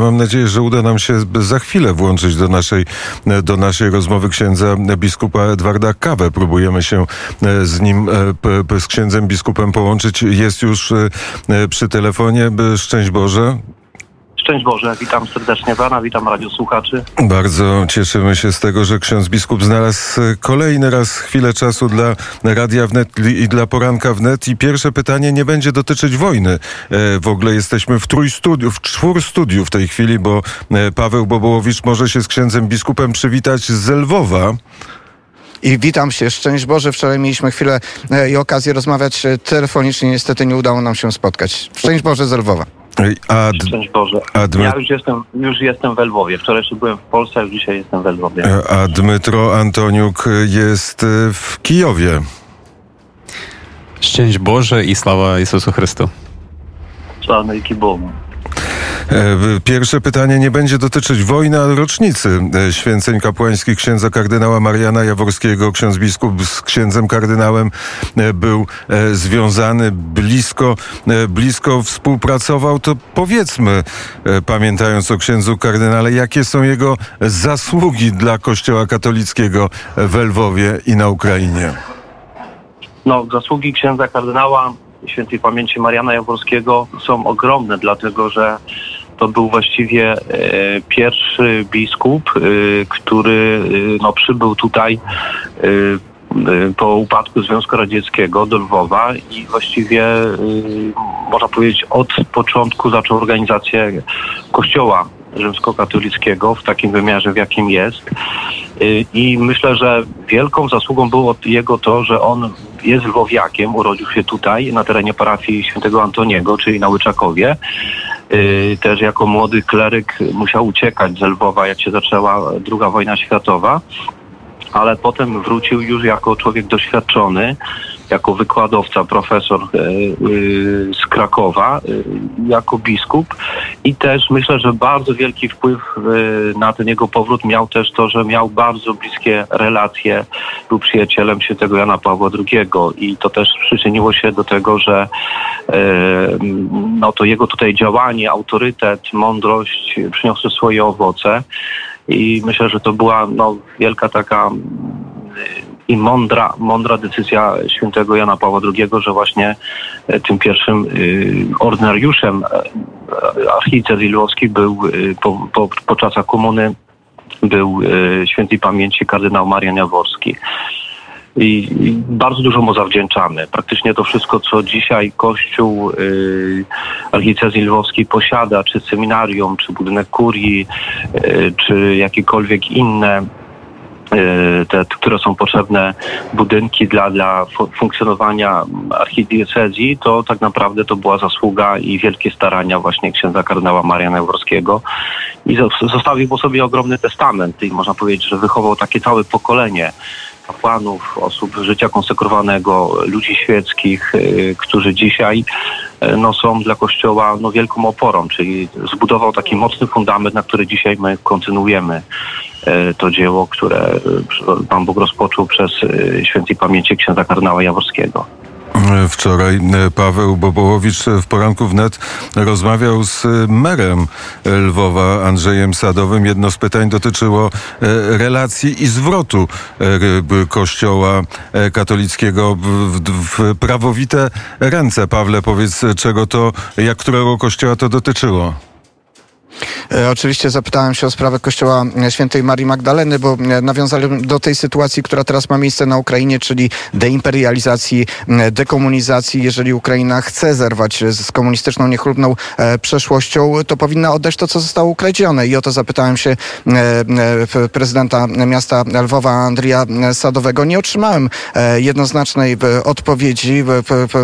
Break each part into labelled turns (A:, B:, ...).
A: Mam nadzieję, że uda nam się za chwilę włączyć do naszej, do naszej rozmowy księdza biskupa Edwarda Kawę. Próbujemy się e, z nim, e, z księdzem biskupem połączyć. Jest już e, przy telefonie. Szczęść Boże.
B: Szczęść Boże, witam serdecznie Pana, witam radiosłuchaczy.
A: Bardzo cieszymy się z tego, że ksiądz biskup znalazł kolejny raz chwilę czasu dla Radia Wnet i dla Poranka Wnet. I pierwsze pytanie nie będzie dotyczyć wojny. E, w ogóle jesteśmy w trójstudiu, w czwór studiu w tej chwili, bo e, Paweł Bobołowicz może się z księdzem biskupem przywitać z Lwowa.
C: I witam się, szczęść Boże. Wczoraj mieliśmy chwilę e, i okazję rozmawiać telefonicznie. Niestety nie udało nam się spotkać. Szczęść Boże z Lwowa.
B: A, Szczęść Boże. Ja już jestem, już jestem w Lwowie. Wczoraj byłem w Polsce, a już dzisiaj jestem w Lwowie.
A: A Dmytro Antoniuk jest w Kijowie.
D: Szczęść Boże i sława Jezusu Chrystu.
B: Sława Bogu.
A: E, pierwsze pytanie nie będzie dotyczyć wojny, ale rocznicy e, święceń kapłańskich księdza kardynała Mariana Jaworskiego. Ksiądz biskup z księdzem kardynałem e, był związany blisko, blisko współpracował. To powiedzmy, pamiętając o księdzu kardynale, jakie są jego zasługi dla Kościoła katolickiego w Lwowie i na Ukrainie?
B: No, zasługi księdza kardynała świętej pamięci Mariana Jaworskiego są ogromne, dlatego że to był właściwie e, pierwszy biskup, e, który e, no, przybył tutaj po upadku Związku Radzieckiego do Lwowa i właściwie można powiedzieć od początku zaczął organizację kościoła rzymskokatolickiego w takim wymiarze, w jakim jest. I myślę, że wielką zasługą było jego to, że on jest lwowiakiem, urodził się tutaj na terenie parafii świętego Antoniego, czyli na Łyczakowie. Y, też jako młody kleryk musiał uciekać z Lwowa, jak się zaczęła II wojna światowa, ale potem wrócił już jako człowiek doświadczony, jako wykładowca, profesor e, y, z Krakowa, y, jako biskup i też myślę, że bardzo wielki wpływ na ten jego powrót miał też to, że miał bardzo bliskie relacje, był przyjacielem świętego Jana Pawła II i to też przyczyniło się do tego, że e, no to jego tutaj działanie, autorytet, mądrość przyniosły swoje owoce. I myślę, że to była no, wielka taka i mądra, mądra decyzja świętego Jana Pawła II, że właśnie e, tym pierwszym e, ordynariuszem e, archidiecezji lwowskiej był po, po, po czasach komuny był świętej pamięci kardynał Marian Jaworski. I, bardzo dużo mu zawdzięczamy. Praktycznie to wszystko, co dzisiaj Kościół y, Archidiecezji Lwowskiej posiada, czy seminarium, czy budynek kurii, y, czy jakiekolwiek inne E, te, które są potrzebne budynki dla, dla funkcjonowania archidiecezji, to tak naprawdę to była zasługa i wielkie starania właśnie księdza kardynała Mariana Jaworskiego. I zostawił po sobie ogromny testament i można powiedzieć, że wychował takie całe pokolenie kapłanów, osób życia konsekrowanego, ludzi świeckich, e, którzy dzisiaj e, no, są dla Kościoła no, wielką oporą, czyli zbudował taki mocny fundament, na który dzisiaj my kontynuujemy E, to dzieło, które e, Pan Bóg rozpoczął przez e, świętej pamięci księdza kardynała Jaworskiego.
A: Wczoraj Paweł Bobołowicz w poranku wnet rozmawiał z merem Lwowa Andrzejem Sadowym. Jedno z pytań dotyczyło relacji i zwrotu Kościoła katolickiego w, w prawowite ręce. Pawle, powiedz, czego to, jak którego kościoła to dotyczyło?
C: E, oczywiście zapytałem się o sprawę kościoła świętej Marii Magdaleny, bo e, nawiązałem do tej sytuacji, która teraz ma miejsce na Ukrainie, czyli deimperializacji, dekomunizacji. Jeżeli Ukraina chce zerwać z komunistyczną, niechlubną e, przeszłością, to powinna oddać to, co zostało ukradzione. I o to zapytałem się prezydenta miasta Lwowa, Andrija Sadowego. Nie otrzymałem jednoznacznej odpowiedzi.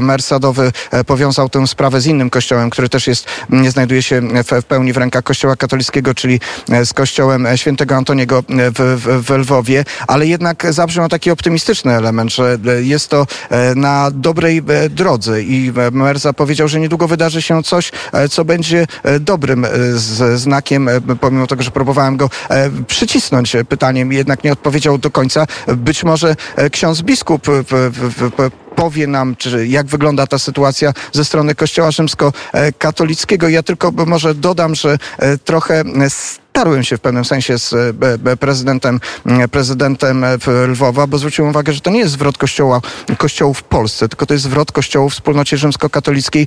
C: Mer Sadowy powiązał tę sprawę z innym kościołem, który też jest, nie znajduje się w pełni w rękach Kościoła katolickiego, czyli e, z Kościołem e, Świętego Antoniego e, w, w, w Lwowie, ale jednak zabrzmiał taki optymistyczny element, że jest to na dobrej drodze i mer zapowiedział, że niedługo wydarzy się coś, co będzie dobrym znakiem, pomimo tego, że próbowałem go przycisnąć pytaniem, jednak nie odpowiedział do końca. Być może ksiądz biskup powie nam, czy jak wygląda ta sytuacja ze strony Kościoła Rzymskokatolickiego. Ja tylko może dodam, że e, trochę starłem się w pewnym sensie z e, prezydentem, prezydentem Lwowa, bo zwróciłem uwagę, że to nie jest zwrot kościoła, kościołów w Polsce, tylko to jest zwrot kościołów w wspólnocie rzymskokatolickiej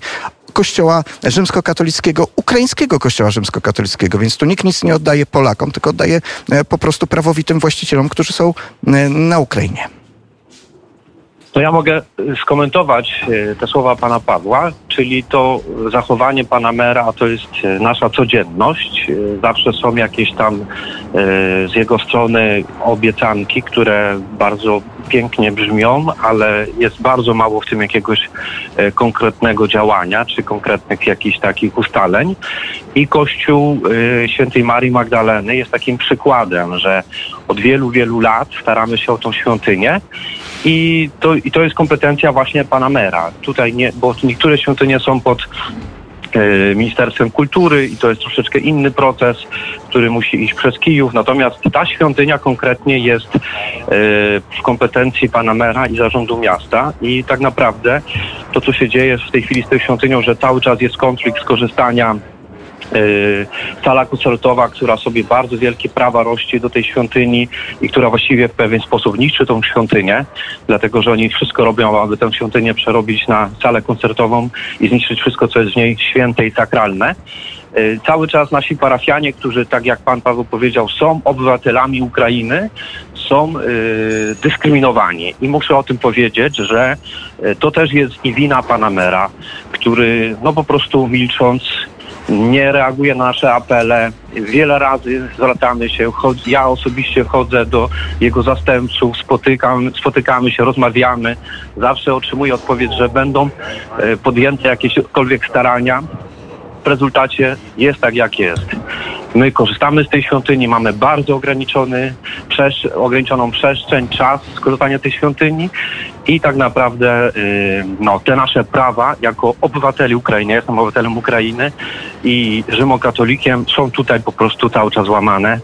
C: kościoła rzymskokatolickiego, ukraińskiego kościoła rzymskokatolickiego, więc tu nikt nic nie oddaje Polakom, tylko oddaje e, po prostu prawowitym właścicielom, którzy są e, na Ukrainie.
B: To ja mogę skomentować te słowa pana Pawła, czyli to zachowanie pana mera to jest nasza codzienność. Zawsze są jakieś tam z jego strony obiecanki, które bardzo pięknie brzmią, ale jest bardzo mało w tym jakiegoś konkretnego działania, czy konkretnych jakichś takich ustaleń. I Kościół Świętej Marii Magdaleny jest takim przykładem, że od wielu, wielu lat staramy się o tą świątynię i to, i to jest kompetencja właśnie pana mera. Tutaj nie, bo niektóre świątynie są pod e, Ministerstwem Kultury i to jest troszeczkę inny proces, który musi iść przez Kijów. Natomiast ta świątynia konkretnie jest e, w kompetencji pana mera i zarządu miasta i tak naprawdę to, co się dzieje w tej chwili z tą świątynią, że cały czas jest konflikt skorzystania sala koncertowa, która sobie bardzo wielkie prawa rości do tej świątyni i która właściwie w pewien sposób niszczy tą świątynię, dlatego że oni wszystko robią, aby tę świątynię przerobić na salę koncertową i zniszczyć wszystko, co jest w niej święte i sakralne. Cały czas nasi parafianie, którzy, tak jak pan Paweł powiedział, są obywatelami Ukrainy, są y, dyskryminowani. I muszę o tym powiedzieć, że to też jest i wina pana mera, który no po prostu milcząc nie reaguje na nasze apele. Wiele razy zwracamy się, ja osobiście chodzę do jego zastępców, spotykam, spotykamy się, rozmawiamy. Zawsze otrzymuję odpowiedź, że będą podjęte jakiekolwiek starania. W rezultacie jest tak, jak jest. My korzystamy z tej świątyni, mamy bardzo ograniczony, przesz- ograniczoną przestrzeń, czas skorzystania tej świątyni i tak naprawdę yy, no, te nasze prawa jako obywateli Ukrainy, ja jestem obywatelem Ukrainy i rzymokatolikiem są tutaj po prostu cały czas łamane.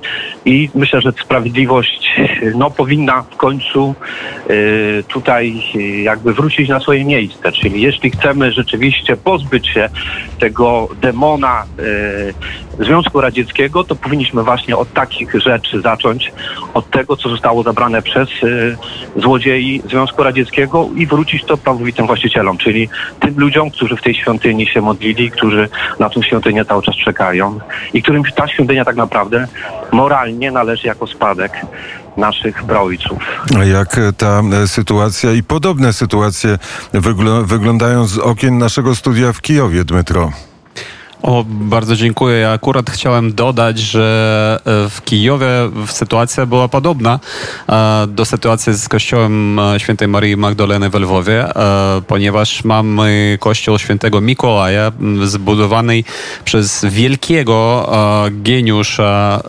B: I myślę, że sprawiedliwość no, powinna w końcu yy, tutaj yy, jakby wrócić na swoje miejsce, czyli jeśli chcemy rzeczywiście pozbyć się tego demona Związku Radzieckiego, to powinniśmy właśnie od takich rzeczy zacząć, od tego, co zostało zabrane przez y, złodziei Związku Radzieckiego i wrócić to prawowitym właścicielom, czyli tym ludziom, którzy w tej świątyni się modlili, którzy na tą świątynię cały czas czekają i którym ta świątynia tak naprawdę moralnie należy jako spadek naszych praojców.
A: A jak ta sytuacja i podobne sytuacje wygl wyglądają z okien naszego studia w Kijowie, Dmytro?
D: O, bardzo dziękuję. Ja akurat chciałem dodać, że e, w Kijowie sytuacja była podobna e, do sytuacji z kościołem e, świętej Marii Magdaleny w Lwowie, ponieważ mamy kościół świętego Mikołaja zbudowany przez wielkiego geniusza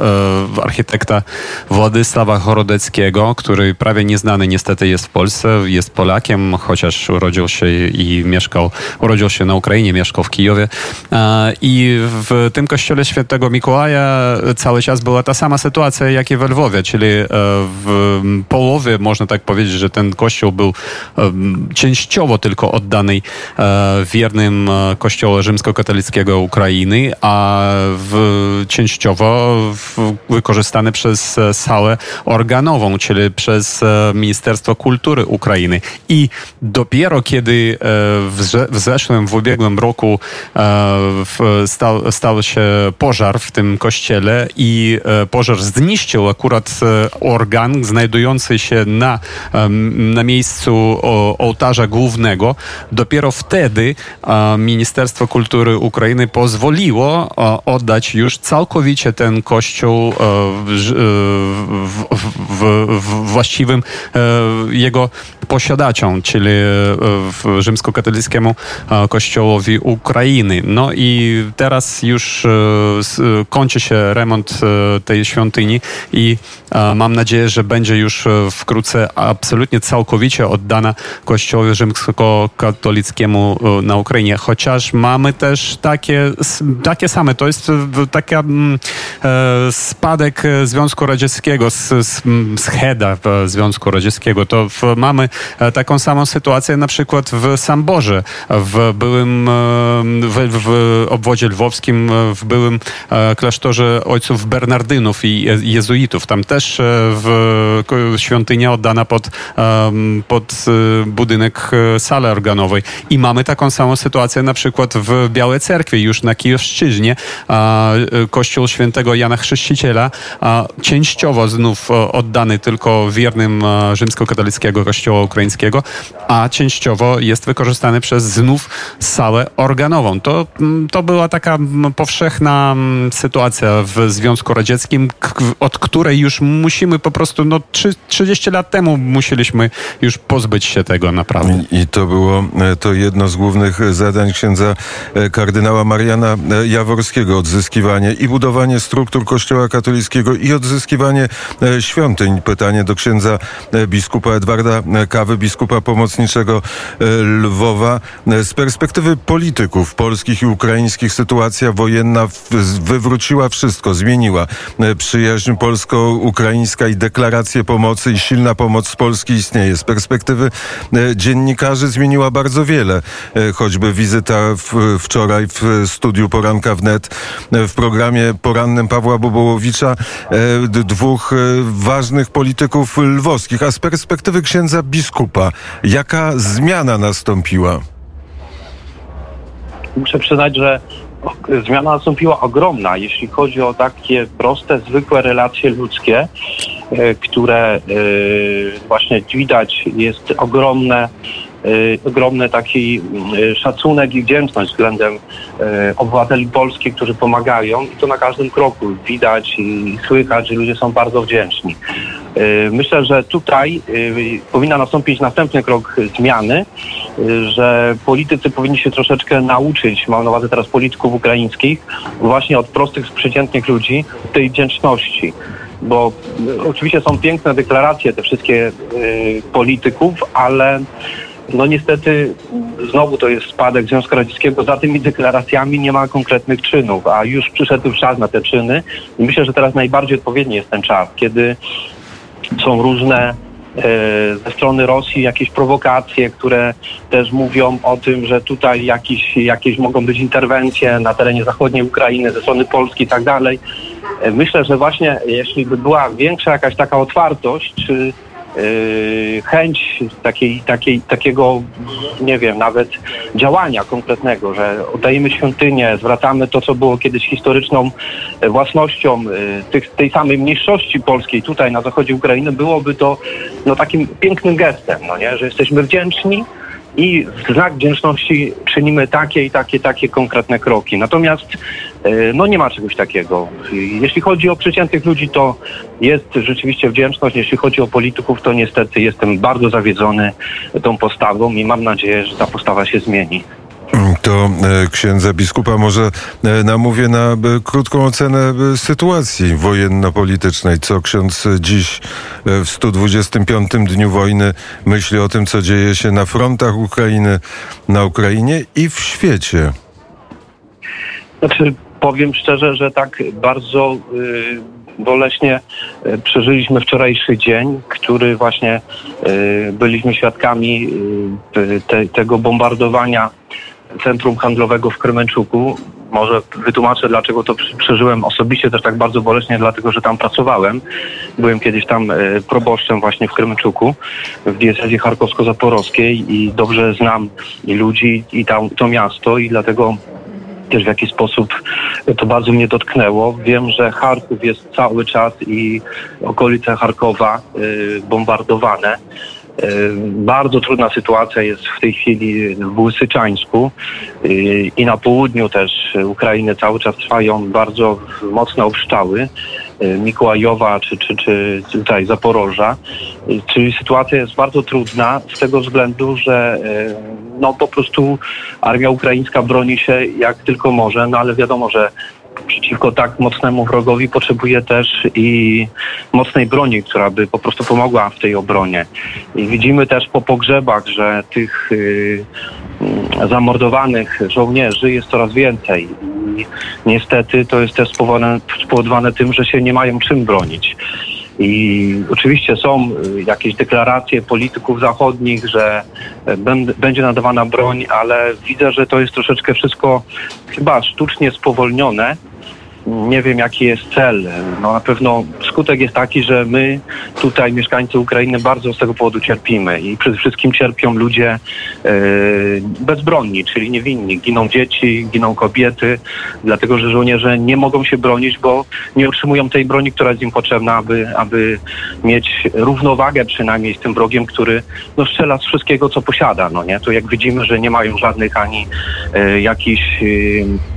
D: architekta Władysława Chorodeckiego, który prawie nieznany niestety jest w Polsce, jest Polakiem, chociaż urodził się i mieszkał, urodził się na Ukrainie, mieszkał w Kijowie i w tym kościele świętego Mikołaja cały czas była ta sama sytuacja, jak i we Lwowie, czyli e, w połowie, można tak powiedzieć, że ten kościół był e, częściowo tylko oddany e, wiernym kościoła rzymskokatolickiego Ukrainy, a w, częściowo wykorzystany przez salę organową, czyli przez Ministerstwo Kultury Ukrainy. I dopiero kiedy w zeszłym, w ubiegłym roku w stał, stał się pożar w tym kościele i e, pożar zniszczył akurat e, organ znajdujący się na, na miejscu ołtarza głównego. Dopiero wtedy Ministerstwo Kultury Ukrainy pozwoliło oddać już całkowicie ten kościół e, w, w, w, właściwym jego posiadaczom, czyli rzymskokatolickiemu kościołowi Ukrainy. No i teraz już e, kończy się remont e, tej świątyni i e, mam nadzieję, że będzie już wkrótce absolutnie całkowicie oddana Kościołowi rzymskokatolickiemu na Ukrainie. Chociaż mamy też takie, takie same, to jest taka e, spadek e, Związku Radzieckiego, z, e, Związku Radzieckiego, to mamy e, taką samą sytuację na przykład w Samborze, w byłym, e, w, w obwodzie lwowskim, e, w byłym e, klasztorze ojców Bernardynów i je- jezuitów. Tam też e, w, świątynia oddana pod, pod budynek sali organowej. I mamy taką samą sytuację na przykład w Białej Cerkwi, już na Kijowszczyźnie, kościół świętego Jana Chrzciciela, częściowo znów oddany tylko wiernym rzymskokatolickiego kościoła ukraińskiego, a częściowo jest wykorzystany przez znów salę organową. To, to była taka mm, powszechna mm, sytuacja w Związku Radzieckim, od której już musimy po prostu, no trzy- 30 lat temu musieliśmy już pozbyć się tego naprawdę.
A: I, to było e, to jedno z głównych e, zadań księdza e, kardynała Mariana Jaworskiego. Odzyskiwanie i budowanie struktur kościoła katolickiego i odzyskiwanie świątyń. Pytanie do księdza biskupa Edwarda Kawy, biskupa pomocniczego Lwowa. Z perspektywy polityków polskich i ukraińskich sytuacja wojenna wywróciła wszystko, zmieniła e, przyjaźń polsko-ukraińska i deklaracje pomocy i silna pomoc z Polski istnieje. Z perspektywy e, dziennikarzy zmieniła bardzo wiele. E, Choćby wizyta w, wczoraj w studiu Poranka Wnet w programie porannym Pawła Bobołowicza dwóch ważnych polityków lwowskich. A z perspektywy księdza biskupa, jaka zmiana nastąpiła?
B: Muszę przyznać, że zmiana nastąpiła ogromna, jeśli chodzi o takie proste, zwykłe relacje ludzkie, e, które e, właśnie widać jest ogromne, ogromny taki e, szacunek i wdzięczność względem e, obywateli polskich, którzy pomagają i to na każdym kroku widać i słychać, że ludzie są bardzo wdzięczni. Myślę, że tutaj powinna nastąpić następny krok zmiany, że politycy powinni się troszeczkę nauczyć, mam na uwadze teraz polityków ukraińskich, właśnie od prostych, przeciętnych ludzi tej wdzięczności. Bo oczywiście są piękne deklaracje te wszystkie e, polityków, ale no niestety znowu to jest spadek Związku Radzieckiego. Za tymi deklaracjami nie ma konkretnych czynów, a już przyszedł czas na te czyny. I myślę, że teraz najbardziej odpowiedni jest ten czas, kiedy są różne e, ze strony Rosji jakieś prowokacje, które też mówią o tym, że tutaj jakieś, jakieś mogą być interwencje na terenie zachodniej Ukrainy ze strony Polski i tak dalej. E, Myślę, że właśnie jeśli by była większa jakaś taka otwartość, czy chęć takiej, takiej, takiego, nie wiem, nawet działania konkretnego, że oddajemy świątynię, zwracamy to, co było kiedyś historyczną e, własnością e, tych, tej samej mniejszości polskiej tutaj na zachodzie Ukrainy, byłoby to no, takim pięknym gestem, no nie? że jesteśmy wdzięczni i w znak wdzięczności czynimy takie i takie, takie konkretne kroki. Natomiast e, no nie ma czegoś takiego. Jeśli chodzi o przeciętnych ludzi, to jest rzeczywiście wdzięczność. Jeśli chodzi o polityków, to niestety jestem bardzo zawiedzony tą postawą i mam nadzieję, że ta postawa się zmieni.
A: To e, księdza biskupa może e, namówię na e, krótką ocenę sytuacji wojenno-politycznej. Co ksiądz dziś w 125 dniu wojny myśli o tym, co dzieje się na frontach Ukrainy, na Ukrainie i w świecie?
B: Znaczy, powiem szczerze, że tak bardzo y, boleśnie y, przeżyliśmy wczorajszy dzień, który właśnie y, byliśmy świadkami y, te, tego bombardowania centrum handlowego w Kremenczuku. Może wytłumaczę, dlaczego to przeżyłem osobiście też tak bardzo boleśnie, dlatego że tam pracowałem. Byłem kiedyś tam y, proboszczem właśnie w Kremenczuku, w diecezji charkowsko-zaporowskiej i dobrze znam i ludzi, i tam, to miasto i dlatego też w jaki sposób to bardzo mnie dotknęło. Wiem, że Charków jest cały czas i okolice Charkowa y, bombardowane. Y, Bardzo trudna sytuacja jest w tej chwili w Łysyczańsku y, i na południu też Ukrainy cały czas trwają bardzo mocne obszczały. y, Mikołajowa czy, czy, czy tutaj Zaporoża. Czyli sytuacja jest bardzo trudna z tego względu, że no po prostu armia ukraińska broni się jak tylko może, no ale wiadomo, że przeciwko tak mocnemu wrogowi potrzebuje też i mocnej broni, która by po prostu pomogła w tej obronie. I widzimy też po pogrzebach, że tych y, mm, zamordowanych żołnierzy jest coraz więcej. i niestety to jest też spowodowane, spowodowane tym, że się nie mają czym bronić. I oczywiście są y, jakieś deklaracje polityków zachodnich, że będ- będzie nadawana broń, ale widzę, że to jest troszeczkę wszystko chyba sztucznie spowolnione. Nie wiem, jaki jest cel. No na pewno skutek jest taki, że my tutaj, mieszkańcy Ukrainy, bardzo z tego powodu cierpimy i przede wszystkim cierpią ludzie e, bezbronni, czyli niewinni. Giną dzieci, giną kobiety, dlatego że żołnierze nie mogą się bronić, bo nie otrzymują tej broni, która jest im potrzebna, aby, aby mieć równowagę przynajmniej z tym wrogiem, który no, strzela z wszystkiego, co posiada. No, nie? To jak widzimy, że nie mają żadnych ani e, jakichś e,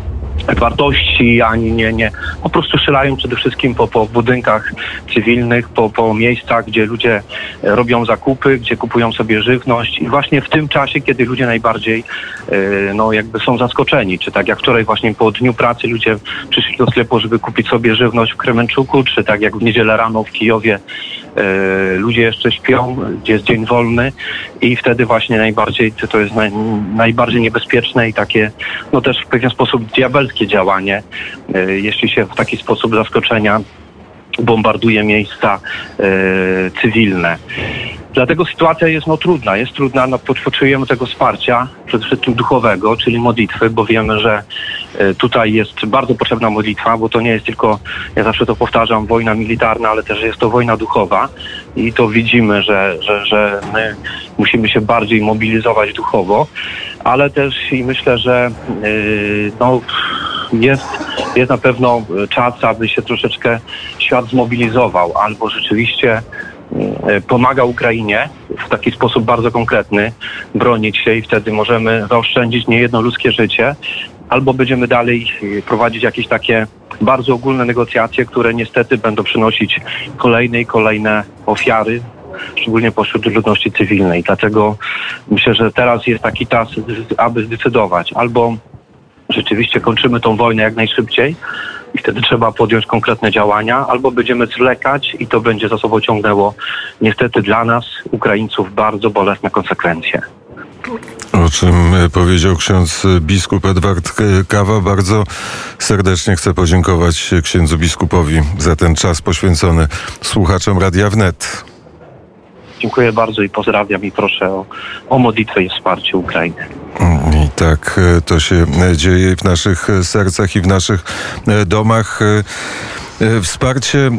B: wartości, ani nie, nie. Po prostu strzelają przede wszystkim po, po budynkach cywilnych, po, po miejscach, gdzie ludzie e, robią zakupy, gdzie kupują sobie żywność i właśnie w tym czasie, kiedy ludzie najbardziej e, no jakby są zaskoczeni, czy tak jak wczoraj właśnie po dniu pracy ludzie przyszli do sklepu, żeby kupić sobie żywność w Kremenczuku, czy tak jak w niedzielę rano w Kijowie ludzie jeszcze śpią, gdzie jest dzień wolny i wtedy właśnie najbardziej to jest naj, najbardziej niebezpieczne i takie no też w pewien sposób diabelskie działanie, e, jeśli się w taki sposób zaskoczenia bombarduje miejsca e, cywilne. Dlatego sytuacja jest no, trudna. Jest trudna, no, potrzebujemy tego wsparcia, przede wszystkim duchowego, czyli modlitwy, bo wiemy, że e, tutaj jest bardzo potrzebna modlitwa, bo to nie jest tylko, ja zawsze to powtarzam, wojna militarna, ale też jest to wojna duchowa i to widzimy, że, że, że my musimy się bardziej mobilizować duchowo, ale też i myślę, że yy, no, jest, jest na pewno czas, aby się troszeczkę świat zmobilizował, albo rzeczywiście pomaga Ukrainie w taki sposób bardzo konkretny, bronić się i wtedy możemy zaoszczędzić niejedno ludzkie życie, albo będziemy dalej y, prowadzić jakieś takie bardzo ogólne negocjacje, które niestety będą przynosić kolejne i kolejne ofiary, szczególnie pośród ludności cywilnej. Dlatego myślę, że teraz jest taki czas, aby zdecydować albo rzeczywiście kończymy tą wojnę jak najszybciej i wtedy trzeba podjąć konkretne działania, albo będziemy zwlekać i to będzie za sobą ciągnęło niestety dla nas, Ukraińców, bardzo bolesne konsekwencje.
A: O czym e, powiedział ksiądz biskup Edward Kawa. Bardzo serdecznie chcę podziękować księdzu biskupowi za ten czas poświęcony słuchaczom Radia Wnet.
B: Dziękuję bardzo i pozdrawiam i proszę o, o modlitwę i wsparcie Ukrainy.
A: Tak e, to się e, dzieje w naszych e, sercach i w naszych domach. Wsparcie